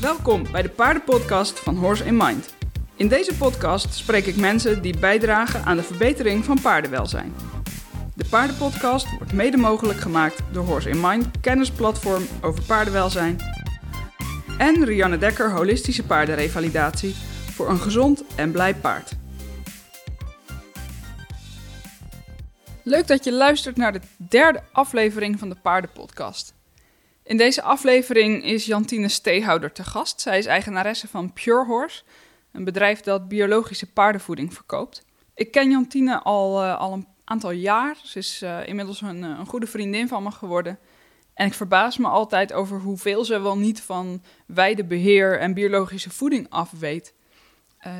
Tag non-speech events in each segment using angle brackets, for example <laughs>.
Welkom bij de paardenpodcast van Horse in Mind. In deze podcast spreek ik mensen die bijdragen aan de verbetering van paardenwelzijn. De paardenpodcast wordt mede mogelijk gemaakt door Horse in Mind, kennisplatform over paardenwelzijn. En Rianne Dekker, holistische paardenrevalidatie voor een gezond en blij paard. Leuk dat je luistert naar de derde aflevering van de Paardenpodcast. In deze aflevering is Jantine Steehouder te gast. Zij is eigenaresse van Pure Horse, een bedrijf dat biologische paardenvoeding verkoopt. Ik ken Jantine al, uh, al een aantal jaar. Ze is uh, inmiddels een, een, goede vriendin van me geworden. En ik verbaas me altijd over hoeveel ze wel niet van weidebeheer en biologische voeding af weet.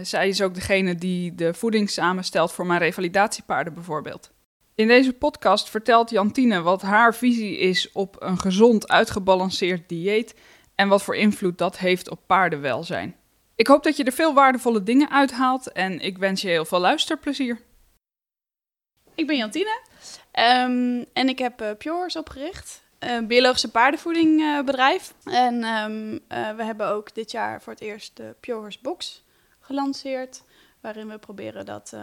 Zij is ook degene die de voeding samenstelt voor mijn revalidatiepaarden bijvoorbeeld. In deze podcast vertelt Jantine wat haar visie is op een gezond, uitgebalanceerd dieet en wat voor invloed dat heeft op paardenwelzijn. Ik hoop dat je er veel waardevolle dingen uithaalt en ik wens je heel veel luisterplezier. Ik ben Jantine um, en ik heb uh, Pures opgericht, een biologische paardenvoedingbedrijf. Uh, en uh, we hebben ook dit jaar voor het eerst de Pures Box gelanceerd, waarin we proberen dat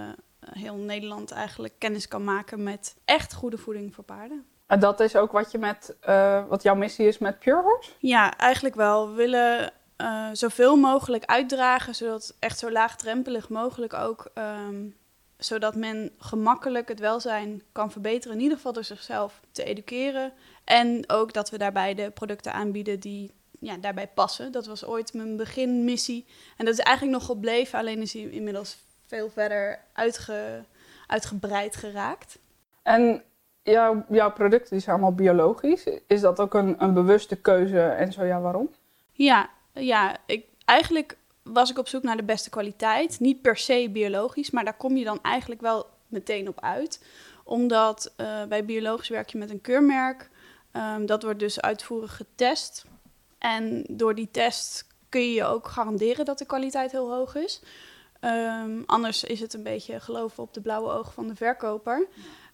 heel Nederland eigenlijk kennis kan maken met echt goede voeding voor paarden. En dat is ook wat, je met, uh, wat jouw missie is met Pure Horse? Ja, eigenlijk wel. We willen uh, zoveel mogelijk uitdragen, zodat echt zo laagdrempelig mogelijk ook, um, zodat men gemakkelijk het welzijn kan verbeteren, in ieder geval door zichzelf te educeren. En ook dat we daarbij de producten aanbieden die ja, daarbij passen. Dat was ooit mijn beginmissie. En dat is eigenlijk nog gebleven, alleen is hij inmiddels veel verder uitge, uitgebreid geraakt. En jouw, jouw producten die zijn allemaal biologisch. Is dat ook een, een bewuste keuze en zo ja, waarom? Ja, ja ik, eigenlijk was ik op zoek naar de beste kwaliteit. Niet per se biologisch, maar daar kom je dan eigenlijk wel meteen op uit. Omdat uh, bij biologisch werk je met een keurmerk. Um, dat wordt dus uitvoerig getest. En door die test kun je je ook garanderen dat de kwaliteit heel hoog is. Um, anders is het een beetje geloven op de blauwe ogen van de verkoper.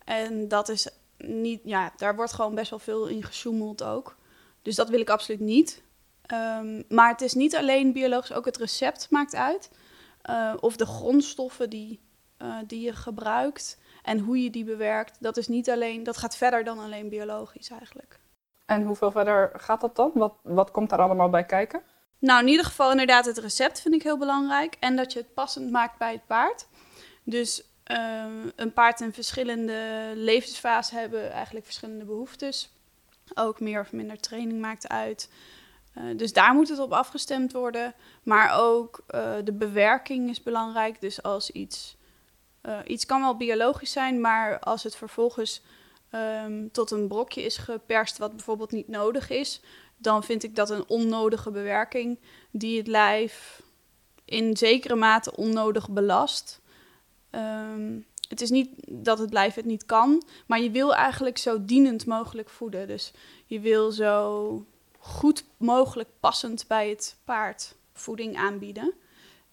En dat is niet, ja, daar wordt gewoon best wel veel in gesjoemeld ook. Dus dat wil ik absoluut niet. Um, maar het is niet alleen biologisch, ook het recept maakt uit. Uh, of de grondstoffen die, uh, die je gebruikt en hoe je die bewerkt. Dat is niet alleen, dat gaat verder dan alleen biologisch eigenlijk. En hoeveel verder gaat dat dan? Wat, wat komt daar allemaal bij kijken? Nou, in ieder geval inderdaad het recept vind ik heel belangrijk. En dat je het passend maakt bij het paard. Dus uh, een paard in verschillende levensfasen hebben eigenlijk verschillende behoeftes. Ook meer of minder training maakt uit. Uh, dus daar moet het op afgestemd worden. Maar ook uh, de bewerking is belangrijk. Dus als iets, uh, iets kan wel biologisch zijn, maar als het vervolgens um, tot een brokje is geperst wat bijvoorbeeld niet nodig is, dan vind ik dat een onnodige bewerking die het lijf in zekere mate onnodig belast. Um, het is niet dat het lijf het niet kan, maar je wil eigenlijk zo dienend mogelijk voeden. Dus je wil zo goed mogelijk passend bij het paard voeding aanbieden.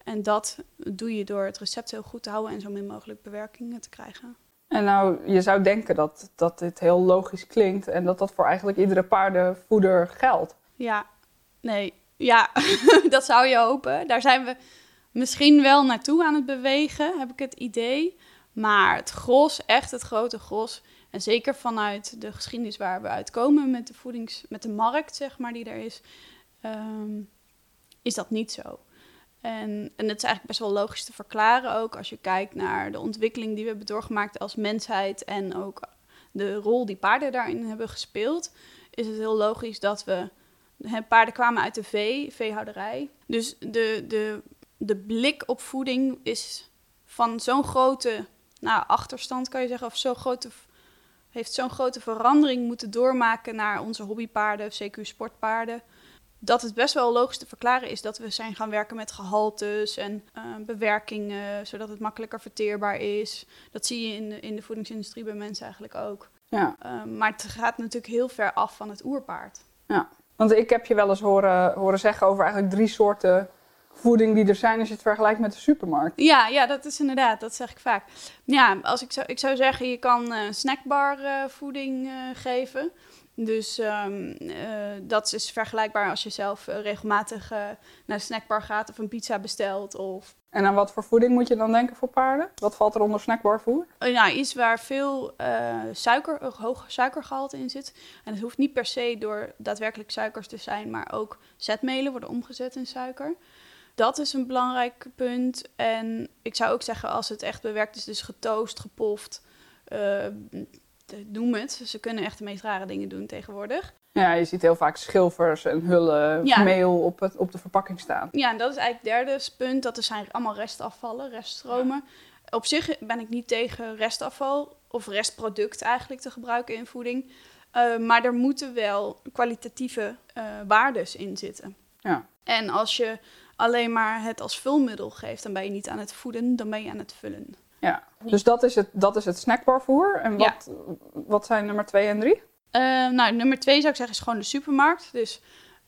En dat doe je door het recept heel goed te houden en zo min mogelijk bewerkingen te krijgen. En nou, je zou denken dat, dat dit heel logisch klinkt en dat dat voor eigenlijk iedere paardenvoeder geldt. Ja, nee, ja, <laughs> dat zou je hopen. Daar zijn we misschien wel naartoe aan het bewegen, heb ik het idee. Maar het gros, echt het grote gros, en zeker vanuit de geschiedenis waar we uitkomen met de voedings, met de markt, zeg maar, die er is, um, is dat niet zo. En, en het is eigenlijk best wel logisch te verklaren ook als je kijkt naar de ontwikkeling die we hebben doorgemaakt als mensheid en ook de rol die paarden daarin hebben gespeeld, is het heel logisch dat we. Hè, paarden kwamen uit de vee, veehouderij. Dus de, de, de blik op voeding is van zo'n grote nou, achterstand, kan je zeggen, of zo'n grote, heeft zo'n grote verandering moeten doormaken naar onze hobbypaarden, CQ sportpaarden dat het best wel logisch te verklaren is dat we zijn gaan werken met gehaltes en uh, bewerkingen, zodat het makkelijker verteerbaar is. Dat zie je in de, in de voedingsindustrie bij mensen eigenlijk ook. Ja. Uh, maar het gaat natuurlijk heel ver af van het oerpaard. Ja, want ik heb je wel eens horen, horen zeggen over eigenlijk drie soorten voeding die er zijn als je het vergelijkt met de supermarkt. Ja, ja, dat is inderdaad, dat zeg ik vaak. Ja, als ik, zou, ik zou zeggen, je kan uh, snackbar voeding geven. Dus um, dat is vergelijkbaar als je zelf regelmatig naar de snackbar gaat of een pizza bestelt. Of... En aan wat voor voeding moet je dan denken voor paarden? Wat valt er onder snackbarvoer? Nou, iets waar veel suiker, hoog suikergehalte in zit. En het hoeft niet per se door daadwerkelijk suikers te zijn, maar ook zetmelen worden omgezet in suiker dat is een belangrijk punt. En ik zou ook zeggen, als het echt bewerkt is, dus getoast, gepoft, noem het. Ze kunnen echt de meest rare dingen doen tegenwoordig. Ja, je ziet heel vaak schilfers en hullen, ja. meel op, het, op de verpakking staan. Ja, en dat is eigenlijk het derde punt. Dat er zijn allemaal restafvallen, reststromen. Op zich ben ik niet tegen restafval of restproduct eigenlijk te gebruiken in voeding. Uh, maar er moeten wel kwalitatieve uh, waardes in zitten. Ja. En als je alleen maar het als vulmiddel geeft, dan ben je niet aan het voeden, dan ben je aan het vullen. Ja, dus dat is het, dat is het snackbarvoer. En wat, wat zijn nummer twee en drie? Uh, nou, nummer twee zou ik zeggen is gewoon de supermarkt. Dus,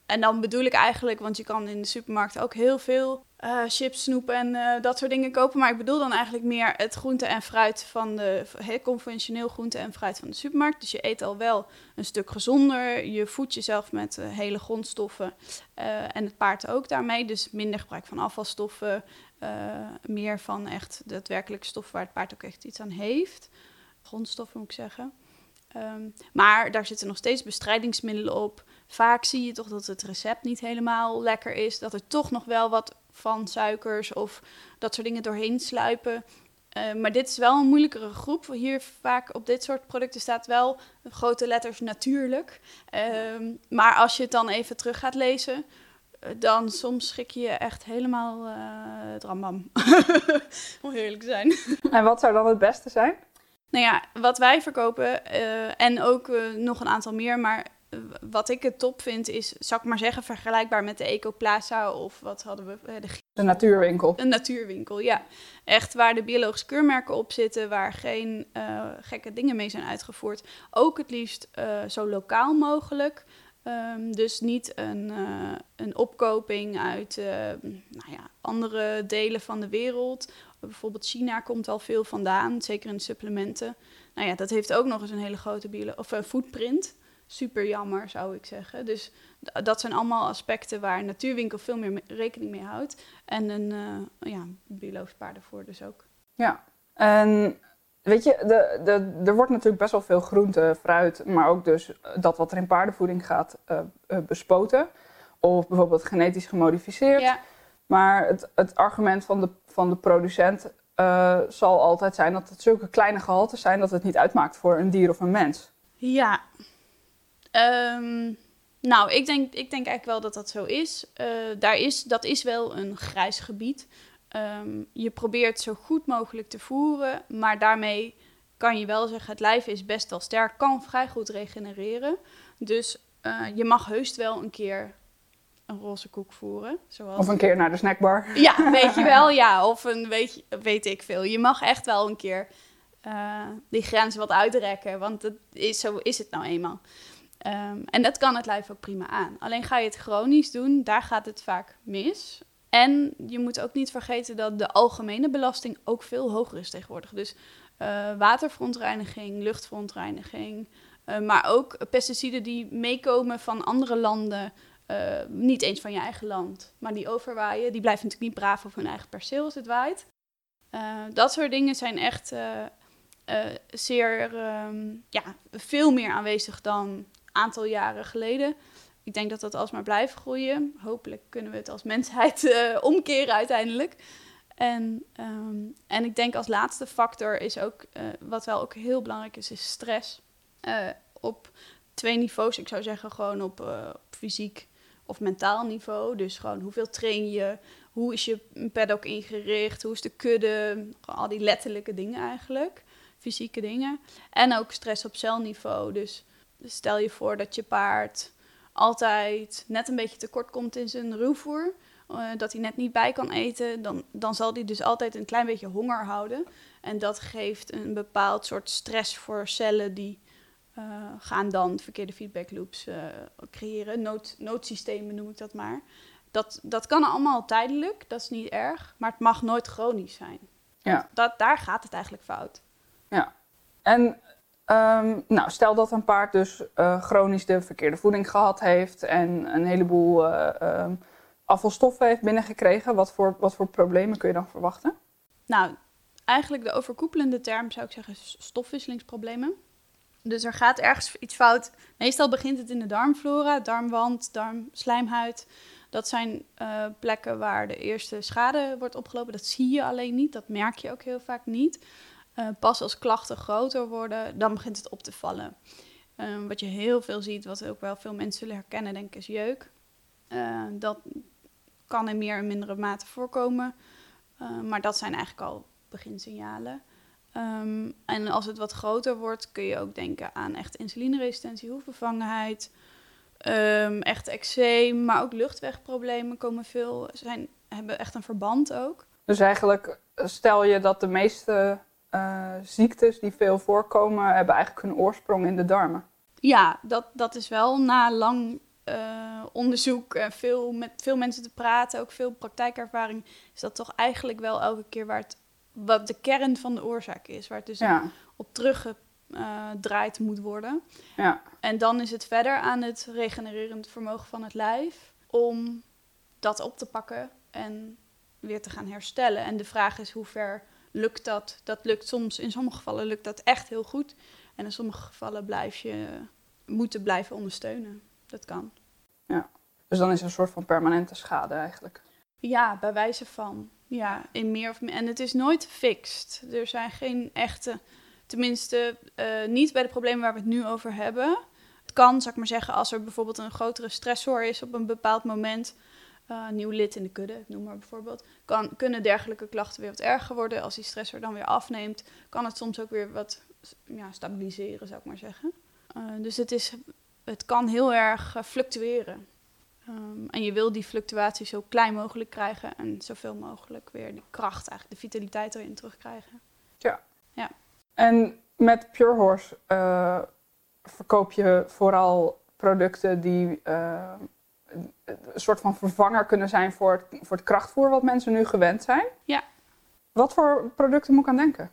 en dan bedoel ik eigenlijk, want je kan in de supermarkt ook heel veel uh, chips, snoep en uh, dat soort dingen kopen. Maar ik bedoel dan eigenlijk meer het groente en fruit van de heel conventioneel groente en fruit van de supermarkt. Dus je eet al wel een stuk gezonder. Je voedt jezelf met uh, hele grondstoffen en het paard ook daarmee. Dus minder gebruik van afvalstoffen, meer van echt daadwerkelijk stoffen waar het paard ook echt iets aan heeft. Grondstoffen moet ik zeggen. Um, maar daar zitten nog steeds bestrijdingsmiddelen op. Vaak zie je toch dat het recept niet helemaal lekker is. Dat er toch nog wel wat van suikers of dat soort dingen doorheen sluipen. Uh, maar dit is wel een moeilijkere groep. Hier vaak op dit soort producten staat wel grote letters natuurlijk. Uh, maar als je het dan even terug gaat lezen, dan soms schik je je echt helemaal uh, het rambam. <laughs> Om heerlijk te zijn. En wat zou dan het beste zijn? Nou ja, wat wij verkopen en ook nog een aantal meer, maar wat ik het top vind is, zal ik maar zeggen, vergelijkbaar met de Ecoplaza of wat hadden we? De, de natuurwinkel. Een natuurwinkel, ja. Echt waar de biologische keurmerken op zitten, waar geen uh, gekke dingen mee zijn uitgevoerd. Ook het liefst uh, zo lokaal mogelijk. Um, dus niet een, uh, een opkoping uit nou ja, andere delen van de wereld. Bijvoorbeeld China komt al veel vandaan, zeker in supplementen. Nou ja, dat heeft ook nog eens een hele grote bio- of, footprint super jammer, zou ik zeggen. Dus dat zijn allemaal aspecten waar een natuurwinkel veel meer rekening mee houdt. En een uh, ja, biologisch paardenvoer dus ook. Ja, en weet je, de, de, er wordt natuurlijk best wel veel groente, fruit, maar ook dus dat wat er in paardenvoeding gaat uh, uh, bespoten. Of bijvoorbeeld genetisch gemodificeerd. Ja. Maar het, het argument van de, van de producent zal altijd zijn dat het zulke kleine gehaltes zijn dat het niet uitmaakt voor een dier of een mens. Ja, Um, nou, ik denk, ik denk eigenlijk wel dat dat zo is. Uh, daar is dat is wel een grijs gebied. Um, je probeert zo goed mogelijk te voeren, maar daarmee kan je wel zeggen: het lijf is best wel sterk, kan vrij goed regenereren. Dus uh, je mag heus wel een keer een roze koek voeren. Zoals... Of een keer naar de snackbar. Ja, weet je wel, <laughs> ja. Of een weet, weet ik veel. Je mag echt wel een keer uh, die grenzen wat uitrekken, want dat is, zo is het nou eenmaal. Um, en dat kan het lijf ook prima aan. Alleen ga je het chronisch doen, daar gaat het vaak mis. En je moet ook niet vergeten dat de algemene belasting ook veel hoger is tegenwoordig. Dus uh, waterverontreiniging, luchtverontreiniging, uh, maar ook pesticiden die meekomen van andere landen. Uh, niet eens van je eigen land, maar die overwaaien. Die blijven natuurlijk niet braaf op hun eigen perceel als het waait. dat soort dingen zijn echt zeer, um, ja, veel meer aanwezig dan aantal jaren geleden. Ik denk dat dat alsmaar blijft groeien. Hopelijk kunnen we het als mensheid uh, <laughs> omkeren uiteindelijk. En, um, en ik denk als laatste factor is ook, uh, wat wel ook heel belangrijk is, is stress. Uh, op twee niveaus. Ik zou zeggen gewoon op, op, fysiek of mentaal niveau. Dus gewoon hoeveel train je, hoe is je paddock ingericht, hoe is de kudde, al die letterlijke dingen eigenlijk. Fysieke dingen. En ook stress op celniveau. Dus stel je voor dat je paard altijd net een beetje tekort komt in zijn ruwvoer. Uh, dat hij net niet bij kan eten, dan, dan zal hij dus altijd een klein beetje honger houden. En dat geeft een bepaald soort stress voor cellen die uh, gaan dan verkeerde feedback loops uh, creëren. Nood, noodsystemen noem ik dat maar. Dat, dat kan allemaal tijdelijk, dat is niet erg, maar het mag nooit chronisch zijn. Ja. Dat, daar gaat het eigenlijk fout. Ja. En ehm, nou, stel dat een paard dus eh, chronisch de verkeerde voeding gehad heeft en een heleboel eh, ehm, afvalstoffen heeft binnengekregen. Wat voor, wat voor problemen kun je dan verwachten? Nou, eigenlijk de overkoepelende term zou ik zeggen is stofwisselingsproblemen. Dus er gaat ergens iets fout. Meestal begint het in de darmflora, darmwand, darmslijmhuid. Dat zijn eh, plekken waar de eerste schade wordt opgelopen. Dat zie je alleen niet, dat merk je ook heel vaak niet. Eh, pas als klachten groter worden, dan begint het op te vallen. Eh, wat je heel veel ziet, wat ook wel veel mensen zullen herkennen, denk ik, is jeuk. dat kan in meer en mindere mate voorkomen. maar dat zijn eigenlijk al beginsignalen. Um, en als het wat groter wordt, kun je ook denken aan echt insulineresistentie, hoefbevangenheid, um, echt eczeem, maar ook luchtwegproblemen komen veel, zijn, hebben echt een verband ook. Dus eigenlijk stel je dat de meeste uh, ziektes die veel voorkomen, hebben eigenlijk hun oorsprong in de darmen. Ja, dat, dat is wel na lang uh, onderzoek en veel met veel mensen te praten, ook veel praktijkervaring, is dat toch eigenlijk wel elke keer waar het wat de kern van de oorzaak is, waar het dus op teruggedraaid moet worden. Ja. En dan is het verder aan het regenererend vermogen van het lijf om dat op te pakken en weer te gaan herstellen. En de vraag is hoe ver lukt dat? Dat lukt soms, in sommige gevallen lukt dat echt heel goed. En in sommige gevallen blijf je moeten blijven ondersteunen. Dat kan. Ja, dus dan is er een soort van permanente schade eigenlijk. Ja, bij wijze van. Ja, in meer of meer. En het is nooit fixed. Er zijn geen echte, tenminste uh, niet bij de problemen waar we het nu over hebben. Het kan, zou ik maar zeggen, als er bijvoorbeeld een grotere stressor is op een bepaald moment. Uh, nieuw lid in de kudde, noem maar bijvoorbeeld. Kan, kunnen dergelijke klachten weer wat erger worden. Als die stressor dan weer afneemt, kan het soms ook weer wat ja, stabiliseren, zou ik maar zeggen. Uh, dus het, is, het kan heel erg fluctueren. Um, en je wil die fluctuatie zo klein mogelijk krijgen en zoveel mogelijk weer die kracht, eigenlijk de vitaliteit erin terugkrijgen. Ja. ja. En met Pure Horse verkoop je vooral producten die een soort van vervanger kunnen zijn voor het, voor het krachtvoer wat mensen nu gewend zijn. Ja. Wat voor producten moet ik aan denken?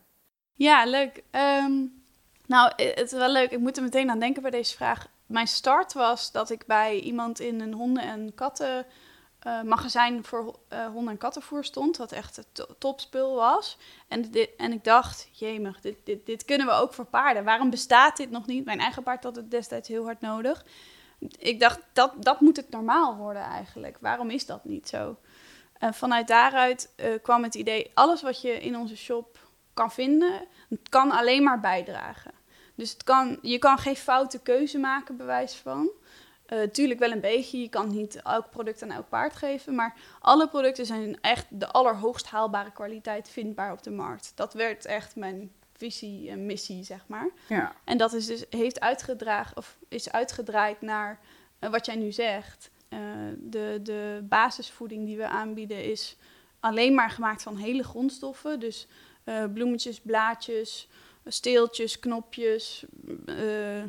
Ja, leuk. Um, nou, het is wel leuk. Ik moet er meteen aan denken bij deze vraag mijn start was dat ik bij iemand in een honden- en katten uh, magazijn voor uh, honden- en kattenvoer stond. Wat echt het topspul was. En, dit, en ik dacht, jemig, dit, dit, dit kunnen we ook voor paarden. Waarom bestaat dit nog niet? Mijn eigen paard had het destijds heel hard nodig. Ik dacht, dat, dat moet het normaal worden eigenlijk. Waarom is dat niet zo? En vanuit daaruit uh, kwam het idee, alles wat je in onze shop kan vinden, kan alleen maar bijdragen. Dus het kan, je kan geen foute keuze maken, bewijs van. Uh, tuurlijk wel een beetje. Je kan niet elk product aan elk paard geven. Maar alle producten zijn echt de allerhoogst haalbare kwaliteit vindbaar op de markt. Dat werd echt mijn visie en missie, zeg maar. Ja. En dat is dus, heeft uitgedragen, of is uitgedraaid naar uh, wat jij nu zegt. Uh, de, de basisvoeding die we aanbieden is alleen maar gemaakt van hele grondstoffen. Dus bloemetjes, blaadjes, steeltjes, knopjes,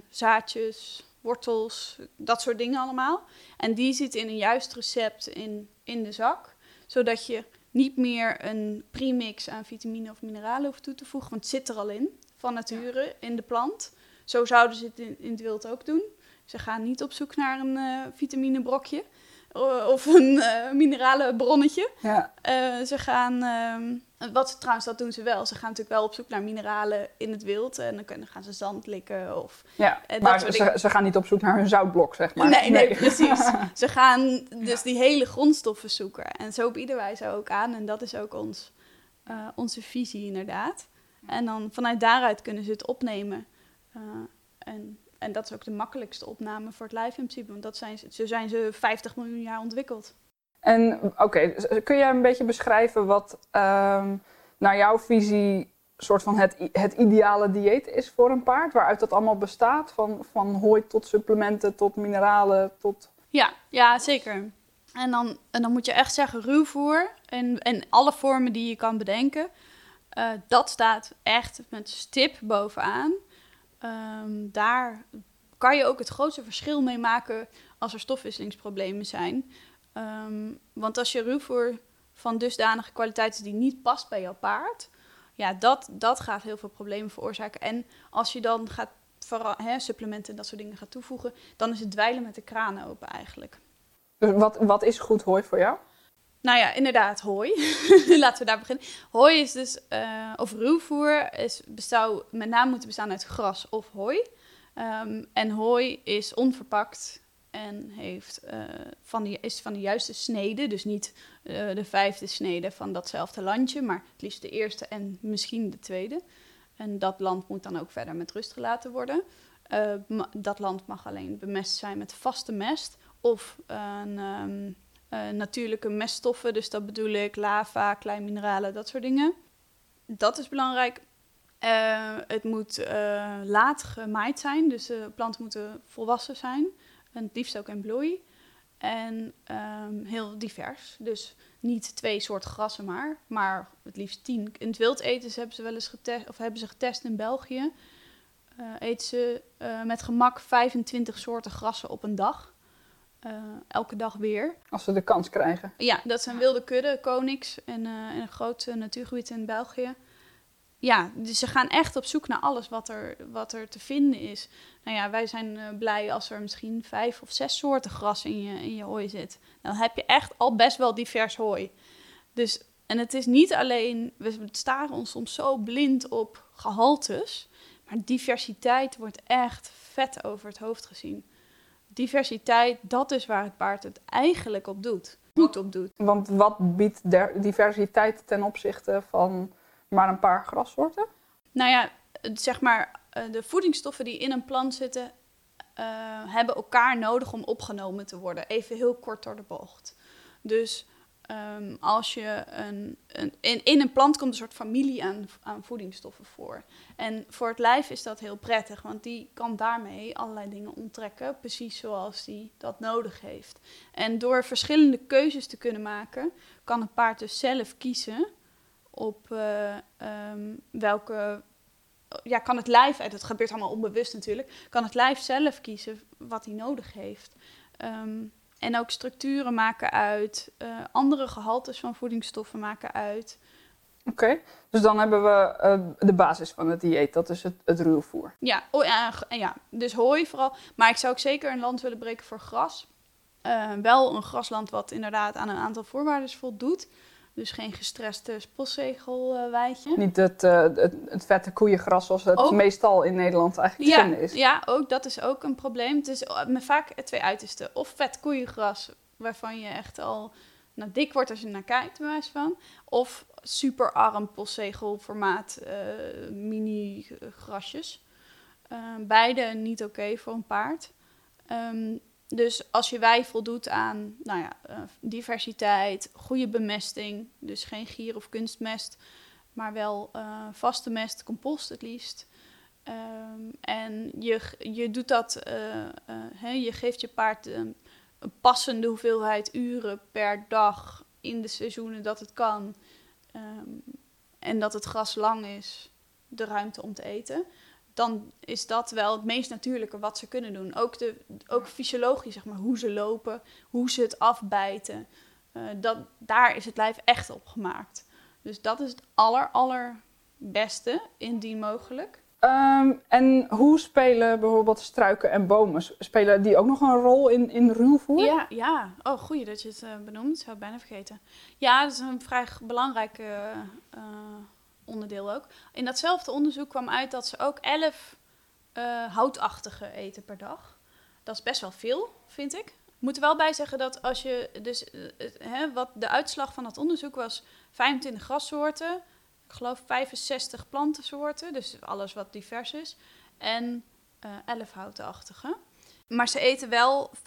zaadjes, wortels, dat soort dingen allemaal. En die zitten in een juist recept in, in de zak, zodat je niet meer een premix aan vitamine of mineralen hoeft toe te voegen, want het zit er al in, van nature, in de plant. Zo zouden ze het in, in het wild ook doen. Ze gaan niet op zoek naar een uh, vitaminebrokje of een uh, minerale bronnetje. Ja. Uh, ze gaan, uh, wat ze trouwens, dat doen ze wel. Ze gaan natuurlijk wel op zoek naar mineralen in het wild. En dan, kunnen, gaan ze zand likken of... Ja, maar ze, ze, gaan niet op zoek naar hun zoutblok, zeg maar. Nee, nee, nee precies. <laughs> ze gaan dus die hele grondstoffen zoeken. En zo bieden wij ze ook aan. En dat is ook ons, onze visie inderdaad. En dan vanuit daaruit kunnen ze het opnemen. en en dat is ook de makkelijkste opname voor het lijf in principe. Want dat zijn, zo zijn ze 50 miljoen jaar ontwikkeld. En oké, okay, kun jij een beetje beschrijven wat um, naar jouw visie soort van het, het ideale dieet is voor een paard? Waaruit dat allemaal bestaat? Van, van hooi tot supplementen, tot mineralen, tot... Ja, ja zeker. En dan, en dan moet je echt zeggen ruwvoer en, en alle vormen die je kan bedenken. Uh, dat staat echt met stip bovenaan. Um, daar kan je ook het grootste verschil mee maken als er stofwisselingsproblemen zijn. Ehm, want als je ruwvoer van dusdanige kwaliteit is die niet past bij jouw paard, ja, dat, dat gaat heel veel problemen veroorzaken. En als je dan gaat supplementen en dat soort dingen gaat toevoegen, dan is het dweilen met de kraan open eigenlijk. Dus wat, wat is goed hooi voor jou? Nou ja, inderdaad, hooi. <laughs> Laten we daar beginnen. Hooi is dus, uh, of ruwvoer, is, bestouw, met name moeten bestaan uit gras of hooi. Um, en hooi is onverpakt en heeft, uh, van die, is van de juiste snede. Dus niet uh, de vijfde snede van datzelfde landje, maar het liefst de eerste en misschien de tweede. En dat land moet dan ook verder met rust gelaten worden. dat land mag alleen bemest zijn met vaste mest of een... Uh, natuurlijke meststoffen. Dus dat bedoel ik lava, kleinmineralen, dat soort dingen. Dat is belangrijk. Uh, het moet uh, laat gemaaid zijn, dus de planten moeten volwassen zijn. En het liefst ook in bloei. En um, heel divers. Dus niet twee soorten grassen maar, maar het liefst tien. In het wild eten hebben ze wel eens getest, of hebben ze getest in België. Uh, eten ze met gemak 25 soorten grassen op een dag. Uh, elke dag weer. Als ze de kans krijgen. Ja, dat zijn wilde kudden, konings en uh, in een groot uh, natuurgebied in België. Ja, dus ze gaan echt op zoek naar alles wat er, wat er te vinden is. Nou ja, wij zijn blij als er misschien vijf of zes soorten gras in je, in je hooi zit. Dan heb je echt al best wel divers hooi. Dus, en het is niet alleen, we staren ons soms zo blind op gehaltes. Maar diversiteit wordt echt vet over het hoofd gezien diversiteit, dat is waar het paard het eigenlijk op doet. Goed op doet. Want wat biedt diversiteit ten opzichte van maar een paar grassoorten? Nou ja, zeg maar, eh, de voedingsstoffen die in een plant zitten, uh, hebben elkaar nodig om opgenomen te worden. Even heel kort door de bocht. Dus Um, als je een, een, in, een plant komt een soort familie aan, aan voedingsstoffen voor. En voor het lijf is dat heel prettig, want die kan daarmee allerlei dingen onttrekken, precies zoals die dat nodig heeft. En door verschillende keuzes te kunnen maken, kan het paard dus zelf kiezen op uh, um, welke. Ja, kan het lijf, dat gebeurt allemaal onbewust natuurlijk, kan het lijf zelf kiezen wat hij nodig heeft. Um, en ook structuren maken uit, uh, andere gehaltes van voedingsstoffen maken uit. Oké, dus dan hebben we uh, de basis van het dieet, dat is het, het ruwvoer. Ja, oh, ja, ja, dus hooi vooral. Maar ik zou ook zeker een land willen breken voor gras. Uh, wel een grasland wat inderdaad aan een aantal voorwaarden voldoet. Dus geen gestreste poszegelwijtje. Niet het, uh, het, het, vette koeiengras zoals het meestal in Nederland eigenlijk te vinden is. Ja, ook, dat is ook een probleem. Het is uh, vaak twee uitersten. Of vet koeiengras, waarvan je echt al nou, dik wordt als je naar kijkt, bij wijze van. Of super arm postzegelformaat uh, mini grasjes. beide niet oké voor een paard. Um, dus als je wij voldoet aan nou ja, uh, diversiteit, goede bemesting, dus geen gier of kunstmest, maar wel uh, vaste mest, compost het liefst. Um, en je, je doet dat, uh, je geeft je paard een, een, passende hoeveelheid uren per dag in de seizoenen dat het kan. Um, en dat het gras lang is, de ruimte om te eten dan is dat wel het meest natuurlijke wat ze kunnen doen. Ook, de, ook fysiologisch, zeg maar, hoe ze lopen, hoe ze het afbijten. Uh, dat, daar is het lijf echt op gemaakt. Dus dat is het aller, allerbeste, indien mogelijk. Um, en hoe spelen bijvoorbeeld struiken en bomen? Spelen die ook nog een rol in, in ruwvoer? Ja, ja. Oh, goeie dat je het uh, benoemt. Zou ik bijna vergeten. Ja, dat is een vrij belangrijke uh, onderdeel ook. In datzelfde onderzoek kwam uit dat ze ook 11 uh, eh, houtachtige eten per dag. Dat is best wel veel, vind ik. Ik moet er wel bij zeggen dat als je dus uh, hè, wat de uitslag van dat onderzoek was 25 grassoorten, ik geloof 65 plantensoorten, dus alles wat divers is, en uh, 11 houtachtige. Maar ze eten wel 75%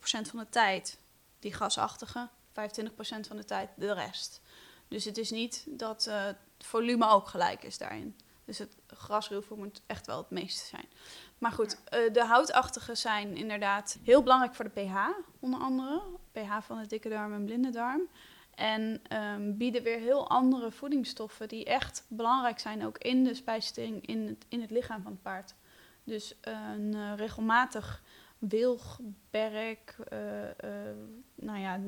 van de tijd die grasachtige, 25% van de tijd de rest. Dus het is niet dat uh, het volume ook gelijk is daarin. Dus het grasruwvoer moet echt wel het meeste zijn. Maar goed, uh, de houtachtige zijn inderdaad heel belangrijk voor de pH, onder andere. pH van de dikke darm en blinde darm. En um, bieden weer heel andere voedingsstoffen die echt belangrijk zijn, ook in de spijsvertering in het, in het lichaam van het paard. Dus een uh, regelmatig wilgberk, eh, eh, nou ja...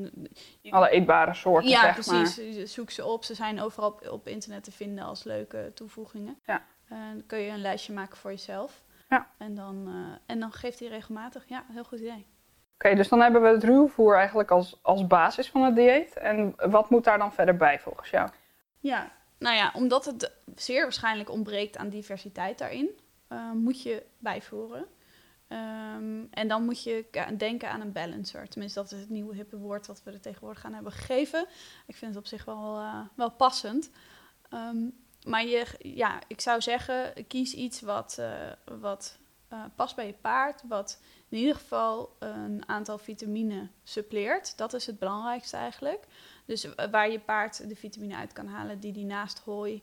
Alle eetbare soorten, ja, zeg maar. precies. Zoek ze op. Ze zijn overal op, op internet te vinden als leuke toevoegingen. Ja. Eh, dan kun je een lijstje maken voor jezelf. Ja. En dan, en dan geeft hij regelmatig. Ja, heel goed idee. Oké, dus dan hebben we het ruwvoer eigenlijk als, als basis van het dieet. En wat moet daar dan verder bij volgens jou? Ja, nou ja, omdat het zeer waarschijnlijk ontbreekt aan diversiteit daarin, moet je bijvoeren. Ehm, en dan moet je denken aan een balancer. Tenminste, dat is het nieuwe hippe woord wat we er tegenwoordig aan hebben gegeven. Ik vind het op zich wel, eh, wel passend. Ehm, maar je, ja, ik zou zeggen, kies iets wat, eh, wat eh, past bij je paard. Wat in ieder geval een aantal vitamine suppleert. Dat is het belangrijkste eigenlijk. Dus waar je paard de vitamine uit kan halen die die naast hooi,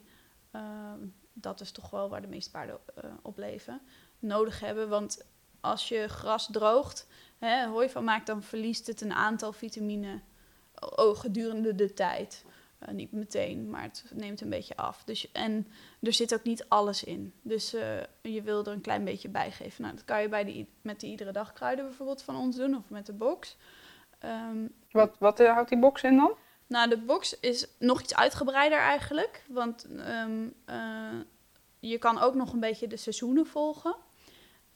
ehm, dat is toch wel waar de meeste paarden op leven, nodig hebben. Want als je gras droogt, hè, hooi van maakt, dan verliest het een aantal vitamine oh, gedurende de tijd. Eh, niet meteen, maar het neemt een beetje af. Dus, en er zit ook niet alles in. Dus eh, je wil er een klein beetje bij geven. Nou, dat kan je bij de, met de iedere dag kruiden bijvoorbeeld van ons doen, of met de box. Ehm, Wat, wat eh, houdt die box in dan? nou, de box is nog iets uitgebreider eigenlijk. Want ehm, eh, je kan ook nog een beetje de seizoenen volgen.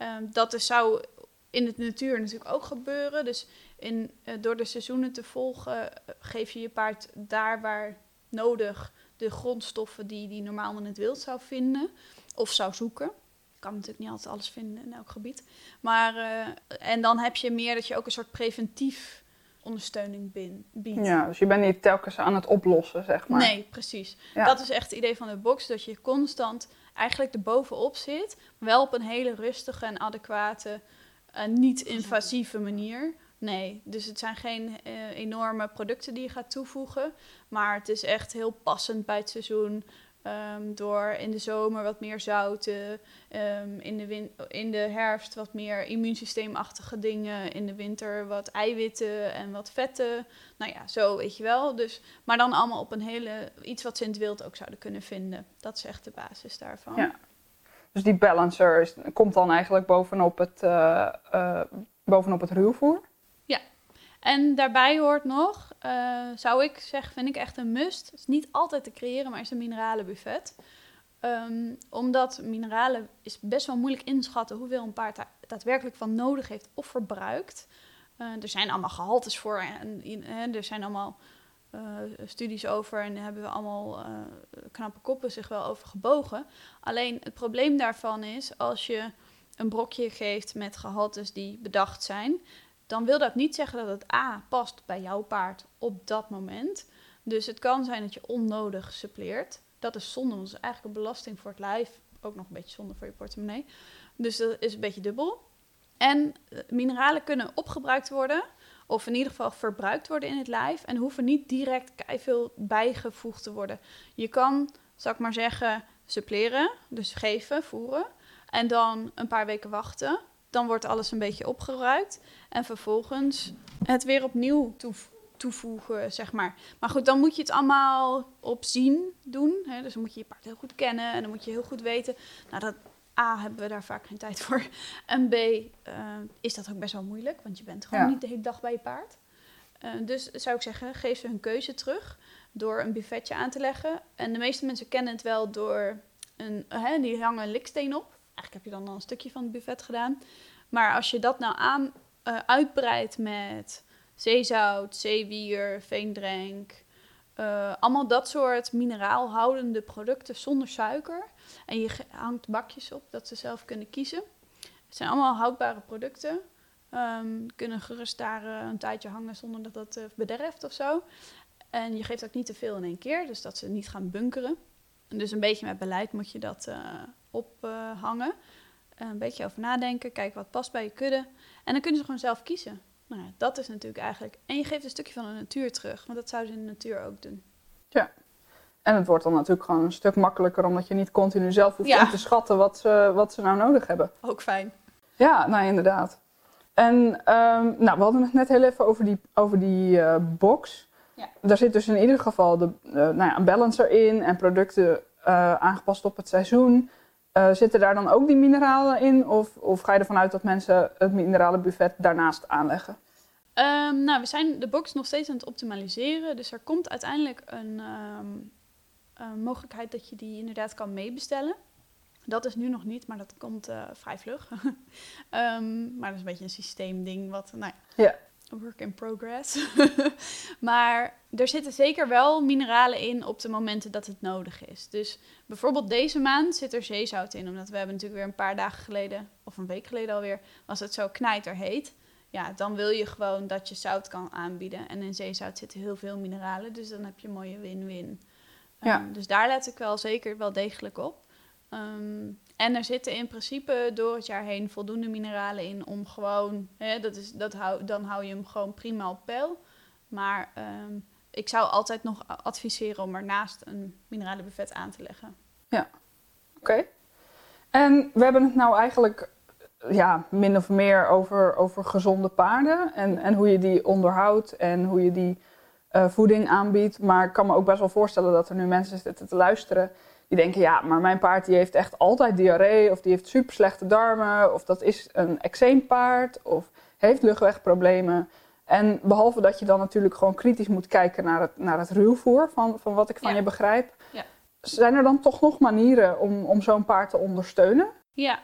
Ehm, dat zou in de natuur natuurlijk ook gebeuren. Dus in, eh, door de seizoenen te volgen eh, geef je je paard daar waar nodig de grondstoffen die die normaal in het wild zou vinden of zou zoeken. Je kan natuurlijk niet altijd alles vinden in elk gebied. Maar, eh, en dan heb je meer dat je ook een soort preventief ondersteuning biedt. Ja, dus je bent niet telkens aan het oplossen, zeg maar. Nee, precies. Ja. Dat is echt het idee van de box, dat je constant eigenlijk erbovenop zit, wel op een hele rustige en adequate, eh, niet-invasieve manier. Nee, dus het zijn geen eh, enorme producten die je gaat toevoegen, maar het is echt heel passend bij het seizoen. Ehm, door in de zomer wat meer zouten, ehm, in, de win- in de herfst wat meer immuunsysteemachtige dingen, in de winter wat eiwitten en wat vetten. Nou ja, zo weet je wel. Dus, maar dan allemaal op een hele, iets wat ze in het wild ook zouden kunnen vinden. Dat is echt de basis daarvan. Ja. Dus die balancer komt dan eigenlijk bovenop het, eh, eh, bovenop het ruwvoer. En daarbij hoort nog, eh, zou ik zeggen, vind ik echt een must. Het is niet altijd te creëren, maar is een mineralenbuffet. Ehm, omdat mineralen is best wel moeilijk inschatten hoeveel een paard daadwerkelijk van nodig heeft of verbruikt. Eh, er zijn allemaal gehaltes voor en er zijn allemaal eh, studies over en daar hebben we allemaal knappe koppen zich wel over gebogen. Alleen het probleem daarvan is als je een brokje geeft met gehaltes die bedacht zijn, dan wil dat niet zeggen dat het A past bij jouw paard op dat moment. Dus het kan zijn dat je onnodig suppleert. Dat is zonde, want dat is eigenlijk een belasting voor het lijf. Ook nog een beetje zonde voor je portemonnee. Dus dat is een beetje dubbel. En eh, mineralen kunnen opgebruikt worden, of in ieder geval verbruikt worden in het lijf. En hoeven niet direct veel bijgevoegd te worden. Je kan, zal ik maar zeggen, suppleren, dus geven, voeren. En dan een paar weken wachten. Dan wordt alles een beetje opgebruikt. En vervolgens het weer opnieuw toevoegen, zeg maar. Maar goed, dan moet je het allemaal op zien doen. Hè? Dus dan moet je je paard heel goed kennen en dan moet je heel goed weten. Nou, dat A, hebben we daar vaak geen tijd voor. En B, eh, is dat ook best wel moeilijk, want je bent gewoon Ja. niet de hele dag bij je paard. Eh, dus zou ik zeggen, geef ze hun keuze terug door een buffetje aan te leggen. En de meeste mensen kennen het wel door een, hè, die hangen een liksteen op. Eigenlijk heb je dan al een stukje van het buffet gedaan. Maar als je dat nou aan, eh, uitbreidt met zeezout, zeewier, veendrenk, eh, allemaal dat soort mineraalhoudende producten zonder suiker. En je hangt bakjes op dat ze zelf kunnen kiezen. Het zijn allemaal houdbare producten. Ehm, kunnen gerust daar eh, een tijdje hangen zonder dat dat bederft of zo. En je geeft ook niet te veel in één keer, dus dat ze niet gaan bunkeren. En dus een beetje met beleid moet je dat eh, ophangen. een beetje over nadenken, kijken wat past bij je kudde. En dan kunnen ze gewoon zelf kiezen. Nou ja, dat is natuurlijk eigenlijk... En je geeft een stukje van de natuur terug, want dat zouden ze in de natuur ook doen. En het wordt dan natuurlijk gewoon een stuk makkelijker, omdat je niet continu zelf hoeft Ja. in te schatten wat ze, wat ze nou nodig hebben. Ook fijn. Ja, nou inderdaad. En ehm, nou, we hadden het net heel even over die, over die eh, box. Ja. Daar zit dus in ieder geval de, eh, nou ja, een balancer in en producten eh, aangepast op het seizoen. Uh, zitten daar dan ook die mineralen in? Of, of ga je ervan uit dat mensen het mineralenbuffet daarnaast aanleggen? Um, nou, we zijn de box nog steeds aan het optimaliseren. Dus er komt uiteindelijk een, um, een mogelijkheid dat je die inderdaad kan meebestellen. Dat is nu nog niet, maar dat komt uh, vrij vlug. um, <laughs> maar dat is een beetje een systeemding wat, nou ja, ja. Work in progress. <laughs> maar er zitten zeker wel mineralen in op de momenten dat het nodig is. Dus bijvoorbeeld deze maand zit er zeezout in, omdat we hebben natuurlijk weer een paar dagen geleden, of een week geleden alweer, was het zo knijterheet. Ja, dan wil je gewoon dat je zout kan aanbieden. En in zeezout zitten heel veel mineralen, dus dan heb je een mooie win-win. Ja. Um, dus daar let ik wel zeker wel degelijk op. Um, en er zitten in principe door het jaar heen voldoende mineralen in om gewoon, hè, dat is, dat hou, dan hou je hem gewoon prima op peil. Maar um, ik zou altijd nog adviseren om ernaast een mineralenbuffet aan te leggen. Ja, oké. En we hebben het nou eigenlijk ja, min of meer over, over gezonde paarden en, en hoe je die onderhoudt en hoe je die uh, voeding aanbiedt. Maar ik kan me ook best wel voorstellen dat er nu mensen zitten te luisteren die denken, ja, maar mijn paard die heeft echt altijd diarree of die heeft super slechte darmen of dat is een eczeempaard of heeft luchtwegproblemen. En behalve dat je dan natuurlijk gewoon kritisch moet kijken naar het, naar het ruwvoer, van, van wat ik van Ja. je begrijp. Ja. Zijn er dan toch nog manieren om, om zo'n paard te ondersteunen? Ja,